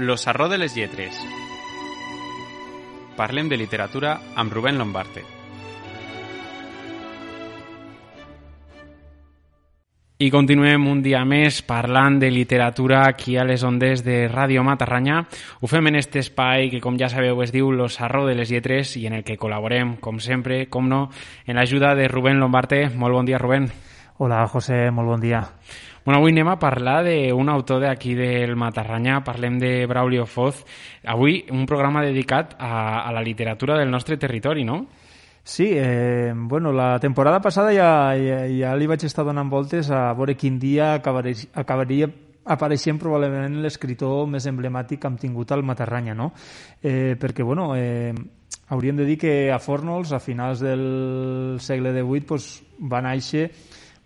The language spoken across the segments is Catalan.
Los arro de les lletres. Parlem de literatura amb Rubén Lombarte. I continuem un dia més parlant de literatura aquí a les ondes de Ràdio Matarranya. Ho fem en aquest espai que, com ja sabeu, es diu Los Arro de les Lletres i en el que col·laborem, com sempre, com no, en l'ajuda de Rubén Lombarte. Molt bon dia, Rubén. Hola, José, molt bon dia. Bueno, avui anem a parlar d'un autor d'aquí del Matarranya, parlem de Braulio Foz. Avui un programa dedicat a, a la literatura del nostre territori, no? Sí, eh, bueno, la temporada passada ja, ja, ja li vaig estar donant voltes a veure quin dia acabaria, acabaria apareixent probablement l'escriptor més emblemàtic que hem tingut al Matarranya, no? Eh, perquè, bueno, eh, hauríem de dir que a Fornols, a finals del segle XVIII, pues, va néixer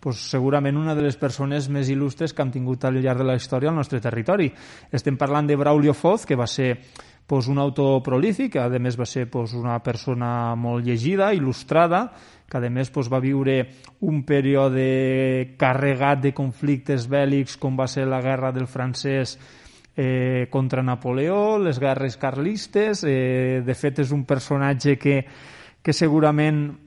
pues, segurament una de les persones més il·lustres que hem tingut al llarg de la història al nostre territori. Estem parlant de Braulio Foz, que va ser pues, un autor prolífic, que a més va ser pues, una persona molt llegida, il·lustrada, que a més pues, va viure un període carregat de conflictes bèl·lics com va ser la guerra del francès eh, contra Napoleó, les guerres carlistes, eh, de fet és un personatge que, que segurament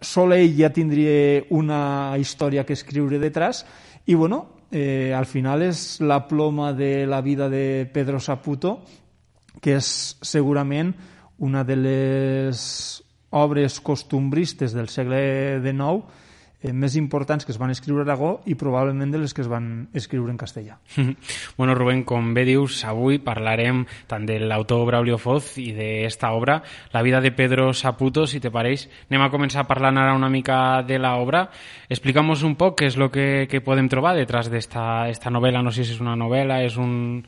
sol ell ja tindria una història que escriure detrás i bueno, eh, al final és la ploma de la vida de Pedro Saputo que és segurament una de les obres costumbristes del segle XIX eh, més importants que es van escriure a Aragó i probablement de les que es van escriure en castellà. bueno, Rubén, com bé dius, avui parlarem tant de l'autor Braulio Foz i d'esta obra, La vida de Pedro Saputo, si te pareix. Anem a començar parlant ara una mica de l'obra. Explicamos un poc què és el que, que podem trobar detrás d'esta esta novel·la. No sé si és una novel·la, és un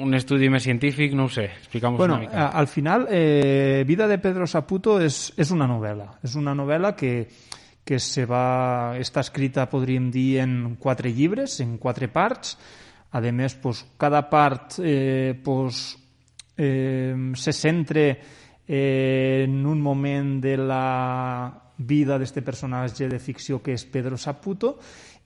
un estudi més científic, no ho sé, explica'm bueno, una mica. Al final, eh, Vida de Pedro Saputo és, és una novel·la. És una novel·la que, que se va, està escrita, podríem dir, en quatre llibres, en quatre parts. A més, pues, cada part eh, pues, eh, se centra eh, en un moment de la vida d'aquest personatge de ficció que és Pedro Saputo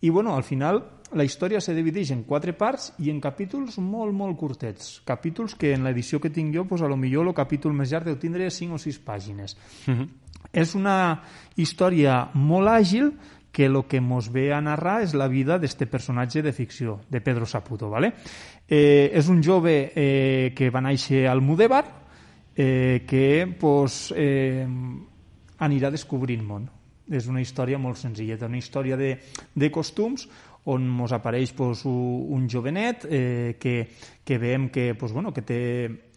i bueno, al final la història se divideix en quatre parts i en capítols molt, molt curtets. Capítols que en l'edició que tinc jo, pues, a lo millor el capítol més llarg deu tindre 5 o 6 pàgines. Uh -huh. És una història molt àgil que el que ens ve a narrar és la vida d'aquest personatge de ficció, de Pedro Saputo. ¿vale? Eh, és un jove eh, que va néixer al Mudebar, eh, que pues, eh, anirà descobrint món. És una història molt senzilla, una història de, de costums on ens apareix pues, un jovenet eh, que, que veiem que, pues, bueno, que té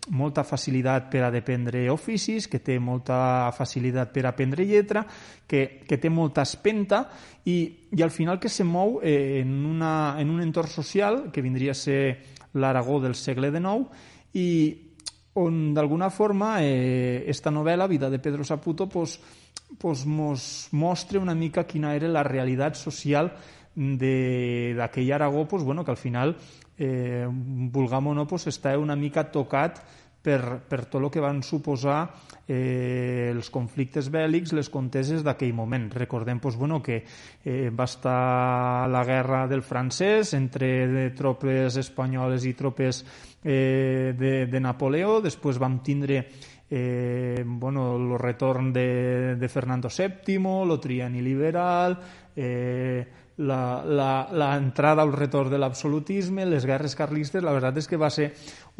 molta facilitat per a dependre oficis, que té molta facilitat per a aprendre lletra, que, que té molta espenta i, i al final que se mou eh, en, una, en un entorn social que vindria a ser l'Aragó del segle XIX i on d'alguna forma eh, esta novel·la, Vida de Pedro Saputo, pues, pues mos mostra una mica quina era la realitat social d'aquell Aragó pues, bueno, que al final eh, vulguem o no, pues, està una mica tocat per, per tot el que van suposar eh, els conflictes bèl·lics, les conteses d'aquell moment. Recordem pues, bueno, que eh, va estar la guerra del francès entre tropes espanyoles i tropes eh, de, de Napoleó, després vam tindre eh, bueno, el retorn de, de Fernando VII, el triani liberal, eh, l'entrada al retorn de l'absolutisme, les guerres carlistes, la veritat és que va ser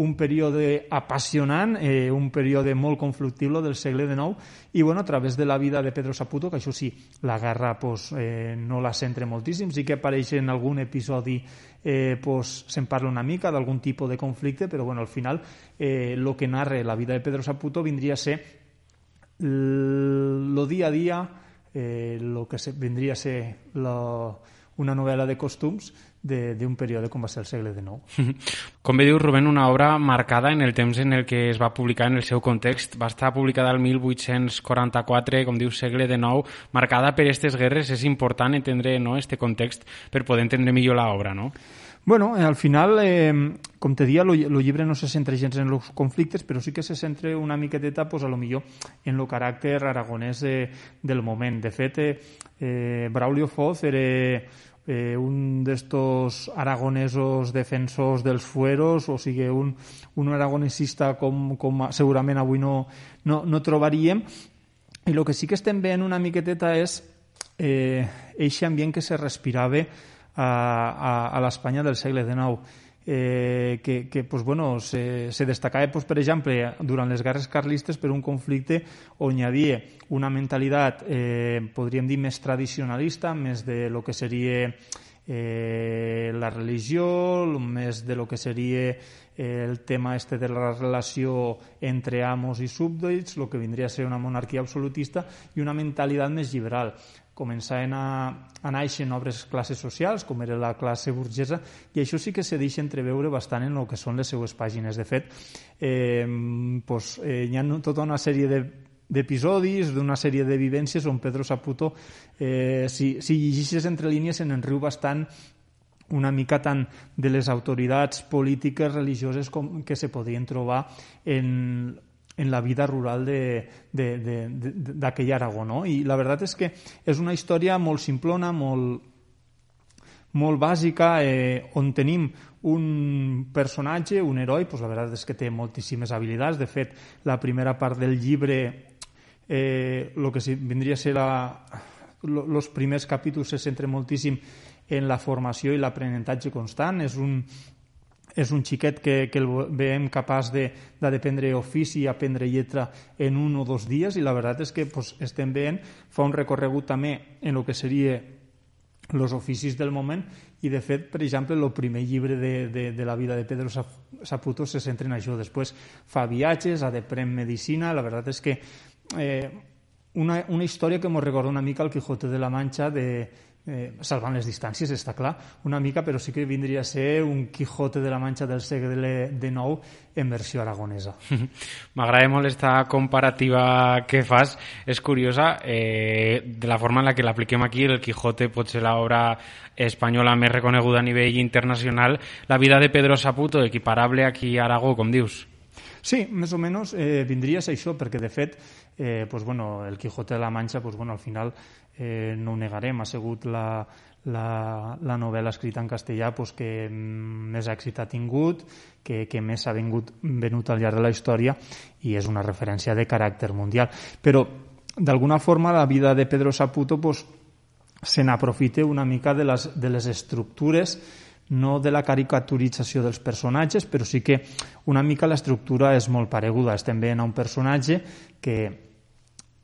un període apassionant, eh, un període molt conflictible del segle XIX, i bueno, a través de la vida de Pedro Saputo, que això sí, la guerra pues, eh, no la centra moltíssim, sí que apareix en algun episodi eh, pues, se'n parla una mica d'algun tipus de conflicte, però bueno, al final eh, lo que narra la vida de Pedro Saputo vindria a ser lo dia a dia eh, lo que se, a ser la, una novel·la de costums d'un període com va ser el segle XIX. Com bé diu Rubén, una obra marcada en el temps en el que es va publicar en el seu context. Va estar publicada el 1844, com diu segle XIX, marcada per aquestes guerres. És important entendre no, este context per poder entendre millor l'obra, no? Bueno, eh, al final, eh, com te dia, el llibre no se centra gens en els conflictes, però sí que se centra una miqueteta, pues, a lo millor, en el caràcter aragonès de, del moment. De fet, eh, eh, Braulio Foz era eh, un d'estos aragonesos defensors dels fueros, o sigui, un, un aragonesista com, com segurament avui no, no, no trobaríem. I el que sí que estem veient una miqueteta és eh, eixe ambient que se respirava a, a, a l'Espanya del segle XIX. Eh, que, que pues, bueno, se, se destacava, pues, per exemple, durant les guerres carlistes per un conflicte on hi havia una mentalitat, eh, podríem dir, més tradicionalista, més de lo que seria eh, la religió, més de lo que seria eh, el tema este de la relació entre amos i súbdits, el que vindria a ser una monarquia absolutista i una mentalitat més liberal començaven a, a néixer noves classes socials, com era la classe burgesa, i això sí que se deixa entreveure bastant en el que són les seues pàgines. De fet, eh, pues, eh, hi ha tota una sèrie de d'episodis, d'una sèrie de vivències on Pedro Saputo, eh, si, si llegeixes entre línies, se n'enriu bastant una mica tant de les autoritats polítiques religioses com que se podien trobar en en la vida rural d'aquell Aragó. No? I la veritat és que és una història molt simplona, molt, molt bàsica, eh, on tenim un personatge, un heroi, pues la veritat és que té moltíssimes habilitats. De fet, la primera part del llibre, eh, lo que vindria a ser la, los primers capítols se centra moltíssim en la formació i l'aprenentatge constant. És un, és un xiquet que, que el veiem capaç de, de dependre ofici i aprendre lletra en un o dos dies i la veritat és que pues, estem veient, fa un recorregut també en el que seria els oficis del moment i de fet, per exemple, el primer llibre de, de, de la vida de Pedro Saputo se centra en això. Després fa viatges, ha de prendre medicina, la veritat és que eh, una, una història que ens recorda una mica el Quijote de la Mancha de, eh, salvant les distàncies, està clar, una mica, però sí que vindria a ser un Quijote de la Manxa del segle de nou en versió aragonesa. M'agrada molt aquesta comparativa que fas, és curiosa, eh, de la forma en la que l'apliquem aquí, el Quijote pot ser l'obra espanyola més reconeguda a nivell internacional, la vida de Pedro Saputo, equiparable aquí a Aragó, com dius? Sí, més o menys eh, vindria a ser això, perquè de fet, eh, pues, bueno, el Quijote de la Mancha, pues, bueno, al final eh, no ho negarem, ha sigut la, la, la novel·la escrita en castellà pues, que més èxit ha tingut, que, que més s'ha vengut, venut al llarg de la història i és una referència de caràcter mundial. Però, d'alguna forma, la vida de Pedro Saputo pues, se n'aprofita una mica de les, de les estructures no de la caricaturització dels personatges, però sí que una mica l'estructura és molt pareguda. Estem veient a un personatge que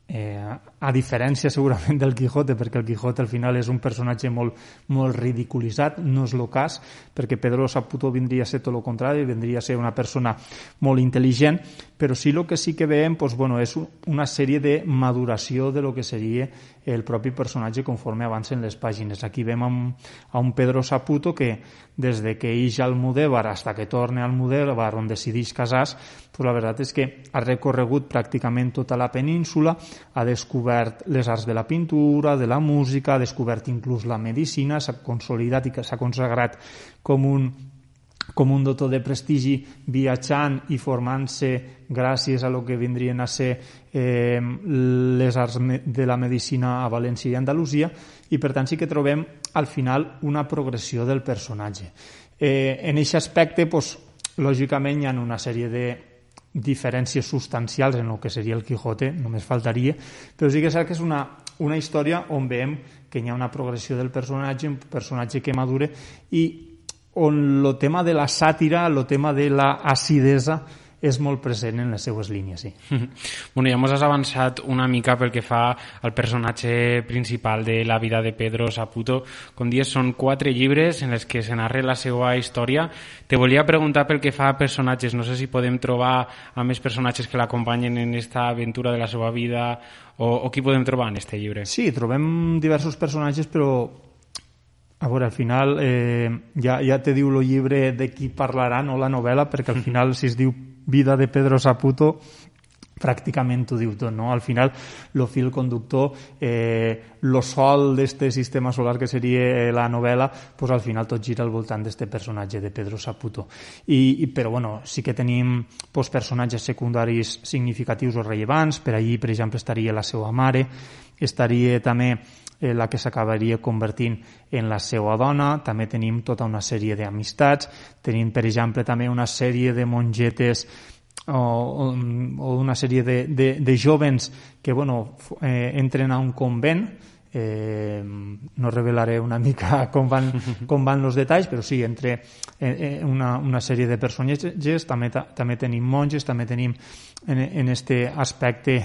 eh, a diferència segurament del Quijote, perquè el Quijote al final és un personatge molt, molt ridiculitzat, no és el cas, perquè Pedro Saputo vindria a ser tot el contrari, vindria a ser una persona molt intel·ligent, però sí el que sí que veiem doncs, bueno, és una sèrie de maduració de lo que seria el propi personatge conforme avancen les pàgines. Aquí vem a un Pedro Saputo que des de que ix al Mudévar hasta que torna al Mudévar on decideix casar, pues la veritat és que ha recorregut pràcticament tota la península, ha descobert les arts de la pintura, de la música, ha descobert inclús la medicina, s'ha consolidat i s'ha consagrat com un com un doctor de prestigi viatjant i formant-se gràcies a lo que vindrien a ser eh, les arts de la medicina a València i Andalusia i per tant sí que trobem al final una progressió del personatge. Eh, en aquest aspecte, pues, lògicament hi ha una sèrie de diferències substancials en el que seria el Quijote, només faltaria, però sí que és cert que és una, una història on veiem que hi ha una progressió del personatge, un personatge que madure i on el tema de la sàtira, el tema de la és molt present en les seues línies, sí. Bueno, ja ens has avançat una mica pel que fa al personatge principal de la vida de Pedro Saputo. Com dies, són quatre llibres en els que se narra la seva història. Te volia preguntar pel que fa a personatges. No sé si podem trobar a més personatges que l'acompanyen en esta aventura de la seva vida o, o qui podem trobar en este llibre? Sí, trobem diversos personatges, però a veure, al final eh, ja, ja te diu el llibre de qui parlarà, no la novel·la, perquè al final si es diu vida de Pedro Saputo pràcticament ho diu tot, no? Al final, el fil conductor, eh, lo sol d'este sistema solar que seria la novel·la, pues al final tot gira al voltant d'este personatge de Pedro Saputo. I, i, però, bueno, sí que tenim pues, personatges secundaris significatius o rellevants, per allí, per exemple, estaria la seva mare, estaria també eh, la que s'acabaria convertint en la seva dona, també tenim tota una sèrie d'amistats, tenim, per exemple, també una sèrie de mongetes o, o, o una sèrie de, de, de jovens que bueno, eh, entren a un convent. Eh, no revelaré una mica com van, com van els detalls, però sí, entre eh, una, una sèrie de personatges, també, també tenim monges, també tenim en, en este aspecte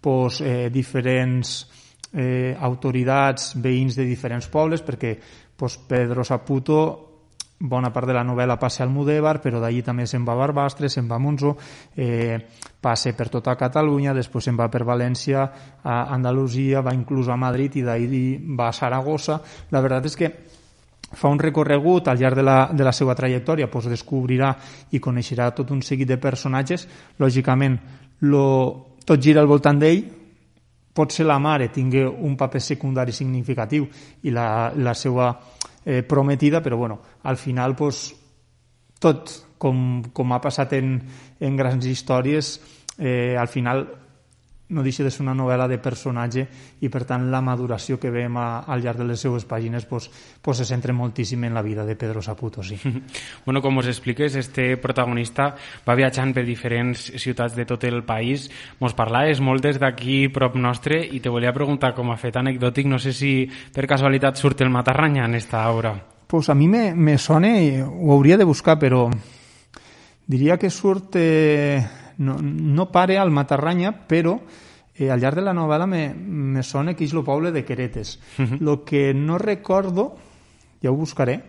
pues, eh, diferents eh, autoritats, veïns de diferents pobles, perquè pues, Pedro Saputo bona part de la novel·la passa al Mudèvar, però d'allí també se'n va a Barbastre, se'n va a Monzó, eh, passa per tota Catalunya, després se'n va per València, a Andalusia, va inclús a Madrid i d'ahir va a Saragossa. La veritat és que fa un recorregut al llarg de la, de la seva trajectòria, doncs descobrirà i coneixerà tot un seguit de personatges. Lògicament, lo, tot gira al voltant d'ell, potser la mare tingui un paper secundari significatiu i la, la seva eh, prometida, però bueno, al final pues, tot com, com ha passat en, en grans històries, eh, al final no deixa de ser una novel·la de personatge i per tant la maduració que veiem a, al llarg de les seues pàgines pues, pues se centra moltíssim en la vida de Pedro Saputo sí. bueno, com us expliques este protagonista va viatjant per diferents ciutats de tot el país mos parlaves moltes d'aquí prop nostre i te volia preguntar com a fet anecdòtic no sé si per casualitat surt el Matarranya en esta obra pues a mi me, me sona ho hauria de buscar però diria que surt eh, no, no pare al Matarranya, però eh, al llarg de la novel·la me, me sona que és el poble de Queretes. Uh -huh. Lo que no recordo, ja ho buscaré,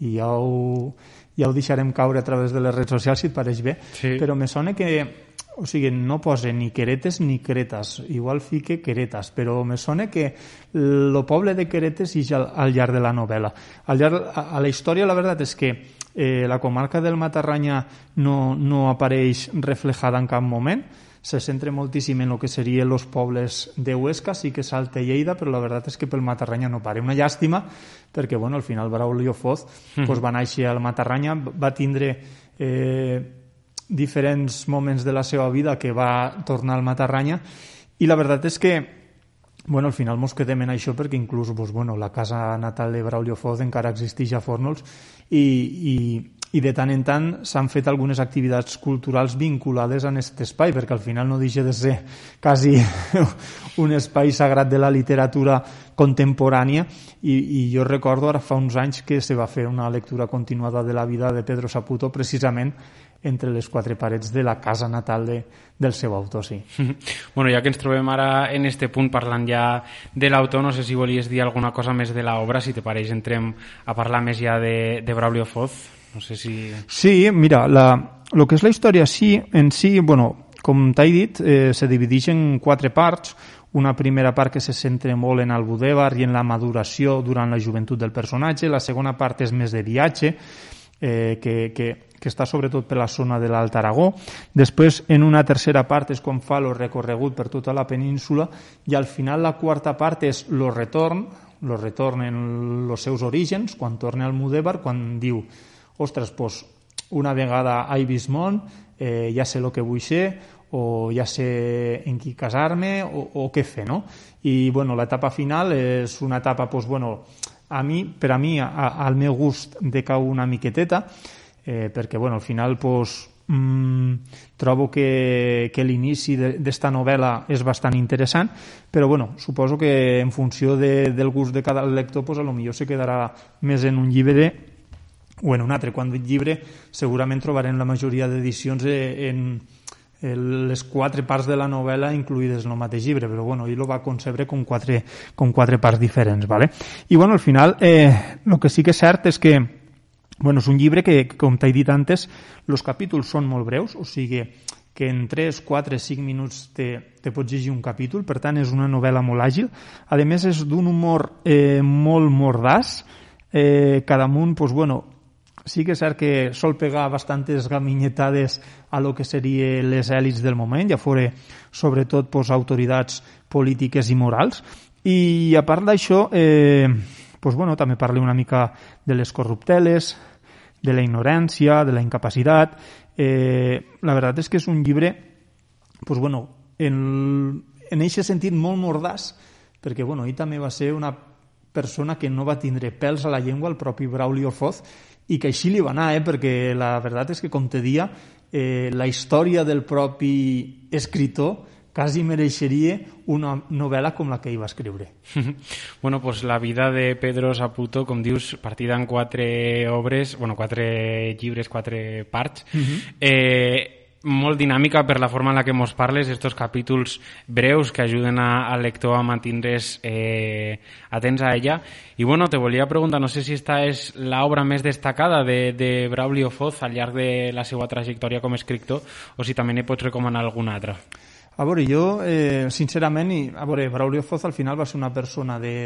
i ja ho, ja ho deixarem caure a través de les redes socials si et pareix bé, sí. però me sona que o sigui, no posa ni Queretes ni Cretas, igual fique Queretas, però me sona que el poble de Queretes és al, al llarg de la novel·la. Al llarg, a, a la història la veritat és que eh, la comarca del Matarranya no, no apareix reflejada en cap moment, se centra moltíssim en el que serien els pobles de Huesca, sí que salta Lleida, però la veritat és que pel Matarranya no pare. Una llàstima, perquè bueno, al final Braulio Foz mm. pues, va néixer al Matarranya, va tindre eh, diferents moments de la seva vida que va tornar al Matarranya, i la veritat és que Bueno, al final mos quedem en això perquè inclús pues, bueno, la casa natal de Braulio Foz encara existeix a Fórnols i, i, i de tant en tant s'han fet algunes activitats culturals vinculades a aquest espai, perquè al final no deixa de ser quasi un espai sagrat de la literatura contemporània. I, i jo recordo ara fa uns anys que se va fer una lectura continuada de la vida de Pedro Saputo precisament entre les quatre parets de la casa natal de, del seu autor, sí. Bueno, ja que ens trobem ara en este punt parlant ja de l'autor, no sé si volies dir alguna cosa més de l'obra, si te pareix entrem a parlar més ja de, de Braulio Foz. No sé si... Sí, mira, la, lo que és la història sí, en si, bueno, com t'he dit, eh, se divideix en quatre parts. Una primera part que se centra molt en Albudebar i en la maduració durant la joventut del personatge. La segona part és més de viatge, eh, que, que que està sobretot per la zona de l'Alt Aragó. Després, en una tercera part, és quan fa el recorregut per tota la península i al final la quarta part és el retorn, el retorn en els seus orígens, quan torna al Mudèvar, quan diu, ostres, pues, una vegada he vist món, eh, ja sé el que vull ser, o ja sé en qui casar-me, o, o què fer, no? I, bueno, l'etapa final és una etapa, pues, bueno, a mi, per a mi, a, al meu gust, decau una miqueteta, eh, perquè bueno, al final pues, mm, trobo que, que l'inici d'esta novel·la és bastant interessant, però bueno, suposo que en funció de, del gust de cada lector, pues, a lo millor se quedarà més en un llibre o en un altre. Quan dic llibre, segurament trobarem la majoria d'edicions eh, en, en les quatre parts de la novel·la incluïdes en el mateix llibre, però bueno, ell lo va concebre com quatre, com quatre parts diferents, ¿vale? I bueno, al final, eh, el que sí que és cert és que Bueno, és un llibre que, com t'he dit antes, els capítols són molt breus, o sigui que en 3, 4, 5 minuts te, te pots llegir un capítol, per tant és una novel·la molt àgil. A més és d'un humor eh, molt mordàs, eh, cada damunt, pues, bueno, sí que és cert que sol pegar bastantes gaminyetades a lo que serien les èlits del moment, ja fora sobretot pues, autoritats polítiques i morals, i a part d'això, eh, pues, bueno, també parla una mica de les corrupteles, de la ignorància, de la incapacitat. Eh, la veritat és que és un llibre pues, bueno, en, en aquest sentit molt mordàs, perquè bueno, ell també va ser una persona que no va tindre pèls a la llengua, el propi Braulio Foz, i que així li va anar, eh? perquè la veritat és que, com te dia, eh, la història del propi escritor quasi mereixeria una novel·la com la que ell va escriure. bueno, pues la vida de Pedro Saputo, com dius, partida en quatre obres, bueno, quatre llibres, quatre parts, uh -huh. eh, molt dinàmica per la forma en la que mos parles, estos capítols breus que ajuden a, al lector a mantindre's eh, atents a ella. I bueno, te volia preguntar, no sé si esta és l'obra més destacada de, de Braulio Foz al llarg de la seva trajectòria com a escriptor o si també ne pots recomanar alguna altra. A veure, jo, eh, sincerament, i, a veure, Braulio Foz al final va ser una persona de,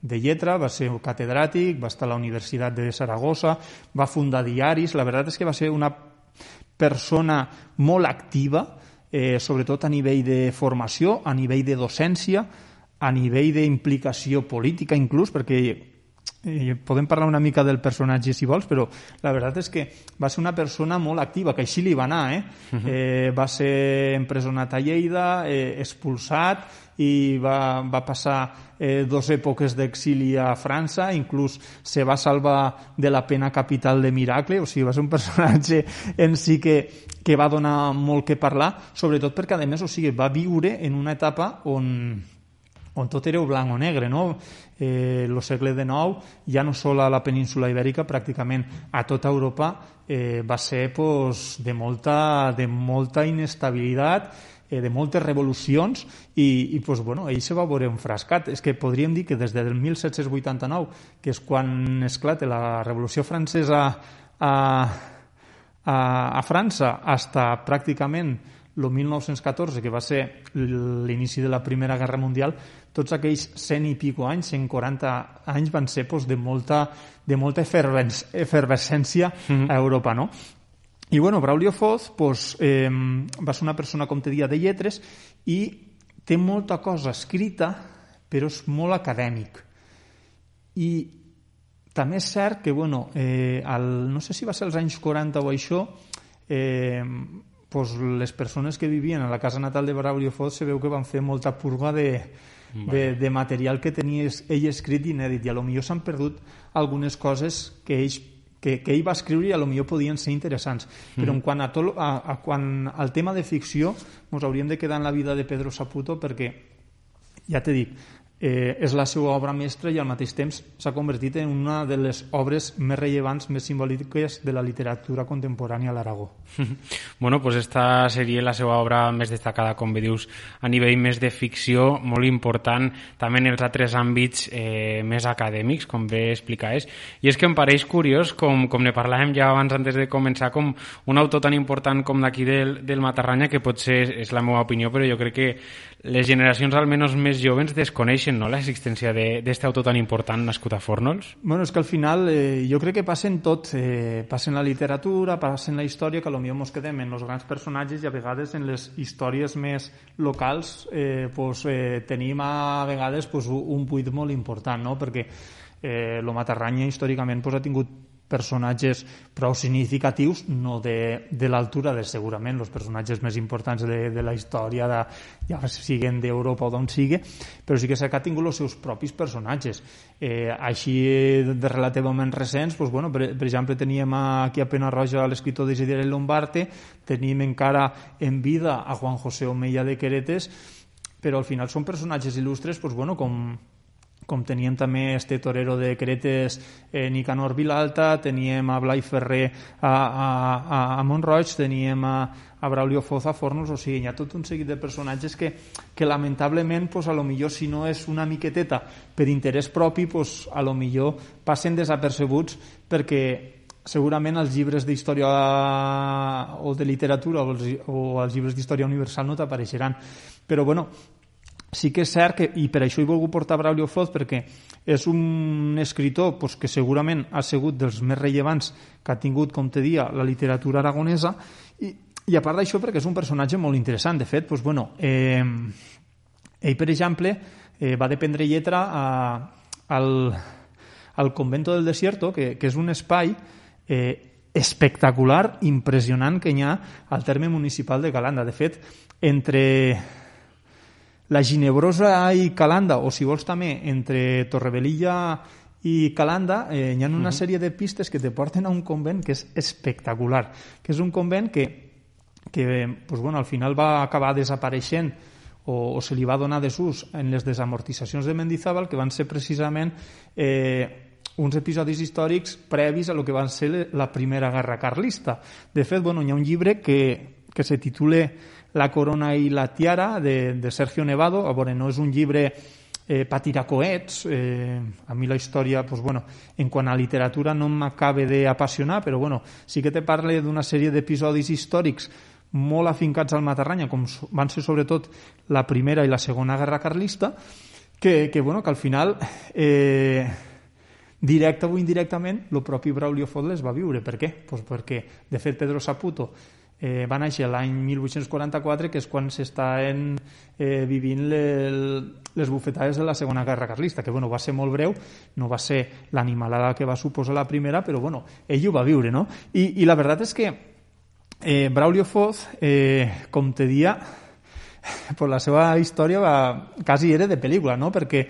de lletra, va ser catedràtic, va estar a la Universitat de Saragossa, va fundar diaris, la veritat és que va ser una persona molt activa, eh, sobretot a nivell de formació, a nivell de docència, a nivell d'implicació política inclús, perquè eh, podem parlar una mica del personatge si vols, però la veritat és que va ser una persona molt activa, que així li va anar, eh? Uh -huh. eh va ser empresonat a Lleida, eh, expulsat i va, va passar eh, dos èpoques d'exili a França, inclús se va salvar de la pena capital de Miracle, o sigui, va ser un personatge en si que, que va donar molt que parlar, sobretot perquè, a més, o sigui, va viure en una etapa on on tot era blanc o negre, no? Eh, el segle XIX, ja no sol a la península ibèrica, pràcticament a tota Europa eh, va ser pues, de, molta, de molta inestabilitat, eh, de moltes revolucions i, i pues, bueno, ell se va veure enfrascat. És que podríem dir que des del 1789, que és quan esclata la Revolució Francesa a, a, a França, hasta pràcticament el 1914, que va ser l'inici de la Primera Guerra Mundial, tots aquells 100 i pico anys, 140 anys, van ser pues, de molta, de molta efervescència mm -hmm. a Europa, no? I, bueno, Braulio Foz pues, eh, va ser una persona, com te dia, de lletres i té molta cosa escrita, però és molt acadèmic. I també és cert que, bueno, eh, el, no sé si va ser als anys 40 o això, eh, pues, les persones que vivien a la casa natal de Braulio Foz se veu que van fer molta purga de, de, de material que tenia ell escrit inèdit i a lo millor s'han perdut algunes coses que ell que, que ell va escriure i a lo millor podien ser interessants. Mm. Però en quant, a tot, a, a quan al tema de ficció, ens hauríem de quedar en la vida de Pedro Saputo perquè, ja t'he dit, eh, és la seva obra mestra i al mateix temps s'ha convertit en una de les obres més rellevants, més simbòliques de la literatura contemporània a l'Aragó. bueno, pues esta seria la seva obra més destacada, com bé dius, a nivell més de ficció, molt important també en els altres àmbits eh, més acadèmics, com bé explicaves. I és que em pareix curiós, com, com ne parlàvem ja abans antes de començar, com un autor tan important com d'aquí del, del Matarranya, que potser és la meva opinió, però jo crec que les generacions almenys més joves desconeixen no, l'existència d'aquest autor tan important nascut a Fornols? Bueno, és que al final eh, jo crec que passen tot, eh, passen la literatura, passen la història, que potser ens quedem en els grans personatges i a vegades en les històries més locals eh, pues, eh, tenim a vegades pues, un buit molt important, no? perquè eh, lo Matarranya històricament pues, ha tingut personatges prou significatius, no de, de l'altura de segurament els personatges més importants de, de la història, de, ja siguen d'Europa o d'on sigui, però sí que s'ha tingut els seus propis personatges. Eh, així, de relativament recents, doncs, bueno, per, per exemple, teníem aquí a Pena Roja l'escriptor Desiderio Lombarte, tenim encara en vida a Juan José Omeya de Queretes, però al final són personatges il·lustres doncs, bueno, com, com teníem també este torero de Cretes eh, Nicanor Vilalta, teníem a Blai Ferrer a, a, a Montroig, teníem a, a Braulio Foz a Fornos, o sigui, hi ha tot un seguit de personatges que, que lamentablement, pues, a lo millor, si no és una miqueteta per interès propi, pues, a lo millor passen desapercebuts perquè segurament els llibres d'història o de literatura o els, o els llibres d'història universal no t'apareixeran. Però, bueno, sí que és cert que, i per això he volgut portar Braulio Foz perquè és un escritor pues, que segurament ha sigut dels més rellevants que ha tingut, com te dia, la literatura aragonesa. I, i a part d'això perquè és un personatge molt interessant. De fet, pues, bueno, eh, ell per exemple eh, va dependre lletra a, al, al Convento del Desierto que, que és un espai eh, espectacular, impressionant que hi ha al terme municipal de Calanda de fet, entre la Ginebrosa i Calanda, o si vols també entre Torrebellilla i Calanda, eh, hi ha una uh -huh. sèrie de pistes que te porten a un convent que és espectacular, que és un convent que, que pues, bueno, al final va acabar desapareixent o, o se li va donar desús en les desamortitzacions de Mendizábal, que van ser precisament eh, uns episodis històrics previs a lo que van ser la Primera Guerra Carlista. De fet, bueno, hi ha un llibre que, que se titula la corona i la tiara de, de Sergio Nevado. A veure, no és un llibre eh, per tirar coets. Eh, a mi la història, pues, bueno, en quant a literatura no m'acaba d'apassionar, però bueno, sí que te parle d'una sèrie d'episodis històrics molt afincats al Matarranya, com van ser sobretot la Primera i la Segona Guerra Carlista, que, que, bueno, que al final, eh, directe o indirectament, el propi Braulio Font les va viure. Per què? Pues perquè, de fet, Pedro Saputo eh, va néixer l'any 1844, que és quan s'estan eh, vivint le, les bufetades de la Segona Guerra Carlista, que bueno, va ser molt breu, no va ser l'animalada que va suposar la primera, però bueno, ell ho va viure, no? I, i la veritat és que eh, Braulio Foz, eh, com te dia, pues la seva història va, quasi era de pel·lícula, no? Perquè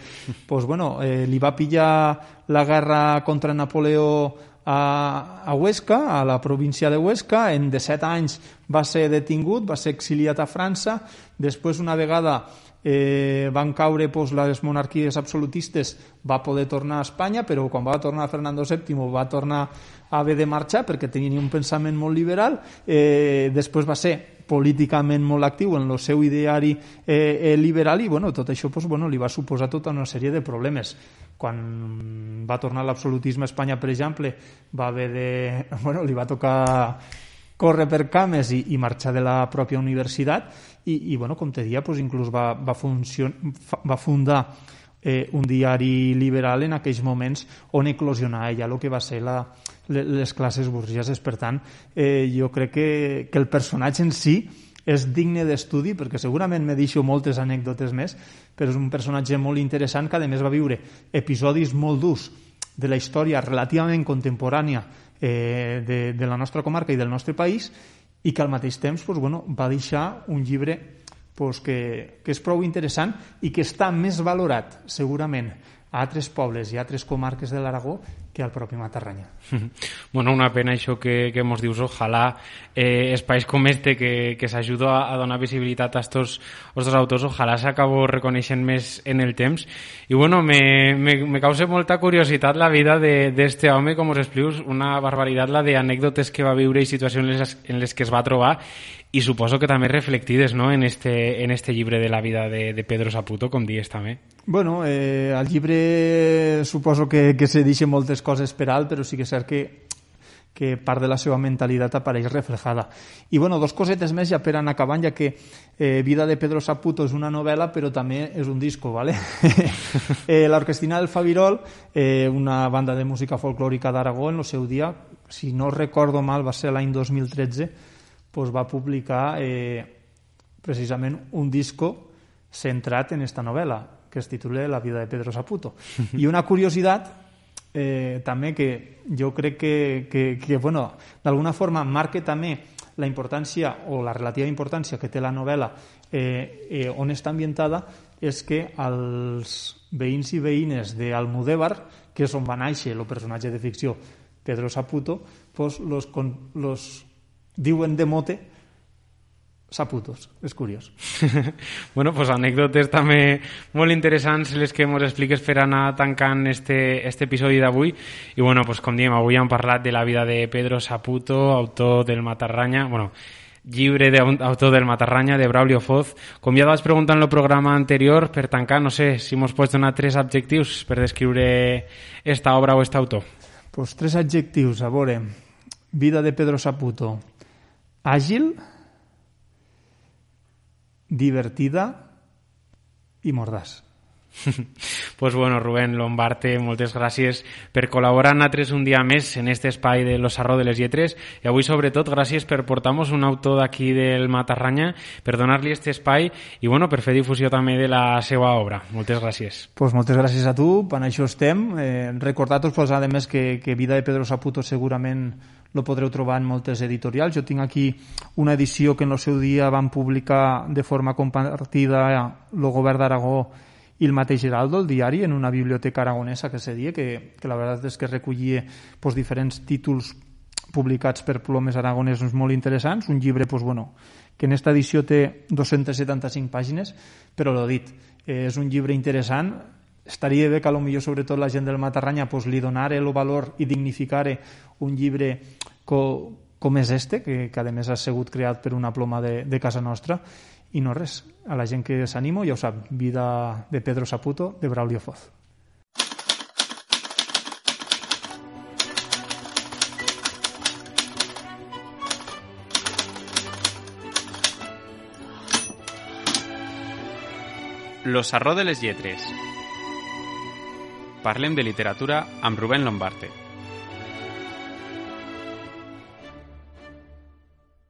pues, bueno, eh, li va pillar la guerra contra Napoleó a, a Huesca, a la província de Huesca. En 17 anys va ser detingut, va ser exiliat a França. Després, una vegada eh, van caure pues, les monarquies absolutistes, va poder tornar a Espanya, però quan va tornar Fernando VII va tornar a haver de marxar perquè tenia un pensament molt liberal. Eh, després va ser políticament molt actiu en el seu ideari eh, eh, liberal i bueno, tot això pues, bueno, li va suposar tota una sèrie de problemes quan va tornar l'absolutisme a Espanya, per exemple, va haver de... Bueno, li va tocar córrer per cames i, i marxar de la pròpia universitat i, i bueno, com te dia, pues, inclús va, va, funcion, va fundar eh, un diari liberal en aquells moments on eclosionar ja el que va ser la, les classes burgeses. Per tant, eh, jo crec que, que el personatge en si és digne d'estudi perquè segurament me deixo moltes anècdotes més, però és un personatge molt interessant que a més va viure episodis molt durs de la història relativament contemporània eh, de, de la nostra comarca i del nostre país i que al mateix temps pues, bueno, va deixar un llibre pues, que, que és prou interessant i que està més valorat segurament a altres pobles i a altres comarques de l'Aragó que al propi Matarranya. Bueno, una pena això que, que mos dius. Ojalà eh, espais com este que, que s'ajuda a, a donar visibilitat a estos, a estos autors, ojalà s'acabo reconeixent més en el temps. I bueno, me, me, me causa molta curiositat la vida d'este de, home, com us explius, una barbaritat la d'anècdotes que va viure i situacions en les, en les que es va trobar i suposo que també reflectides no? en, este, en este llibre de la vida de, de Pedro Saputo, com dies també. Bueno, eh, al llibre suposo que, que se deixen moltes coses per alt, però sí que és cert que que part de la seva mentalitat apareix reflejada. I bueno, dos cosetes més ja per anar acabant, ja que eh, Vida de Pedro Saputo és una novel·la, però també és un disco, ¿vale? eh, L'Orquestina del Fabirol, eh, una banda de música folclòrica d'Aragó, en el seu dia, si no recordo mal, va ser l'any 2013, pues va publicar eh, precisament un disco centrat en esta novel·la, que es titula La vida de Pedro Saputo. I una curiositat eh, també que jo crec que, que, que bueno, d'alguna forma marca també la importància o la relativa importància que té la novel·la eh, eh, on està ambientada és que els veïns i veïnes d'Almudévar, que és on va néixer el personatge de ficció Pedro Saputo, pues los, los diuen de mote saputos. És curiós. bueno, pues anècdotes també molt interessants les que ens expliques per anar tancant este, este episodi d'avui. I bueno, pues com diem, avui hem parlat de la vida de Pedro Saputo, autor del Matarranya, bueno, llibre d'autor del Matarranya, de Braulio Foz. Com ja vas preguntar en el programa anterior, per tancar, no sé, si mos pots donar tres adjectius per descriure esta obra o este autor. Pues tres adjectius, a veure. Vida de Pedro Saputo. Àgil, divertida i mordàs. pues bueno, Rubén Lombarte, moltes gràcies per col·laborar nosaltres un dia més en este espai de Los Arro de les Lletres i avui sobretot gràcies per portar-nos un autor d'aquí del Matarranya per donar-li este espai i bueno, per fer difusió també de la seva obra. Moltes gràcies. Pues moltes gràcies a tu, per això estem. Eh, Recordar-vos, pues, a més, que, que Vida de Pedro Saputo segurament lo podreu trobar en moltes editorials. Jo tinc aquí una edició que en el seu dia van publicar de forma compartida el govern d'Aragó i el mateix Geraldo, el diari, en una biblioteca aragonesa que dia, que, que la veritat és que recollia pues, diferents títols publicats per plomes aragonesos molt interessants, un llibre pues, bueno, que en esta edició té 275 pàgines, però l'ho dit, eh, és un llibre interessant, estaria bé que millor sobretot la gent del Matarranya pues, li donara el valor i dignificare un llibre co, com és este, que, que a més ha sigut creat per una ploma de, de casa nostra, i no res, a la gent que s'animo ja ho sap, Vida de Pedro Saputo, de Braulio Foz. Los Arró de les Lletres Parlem de literatura amb Rubén Lombarte.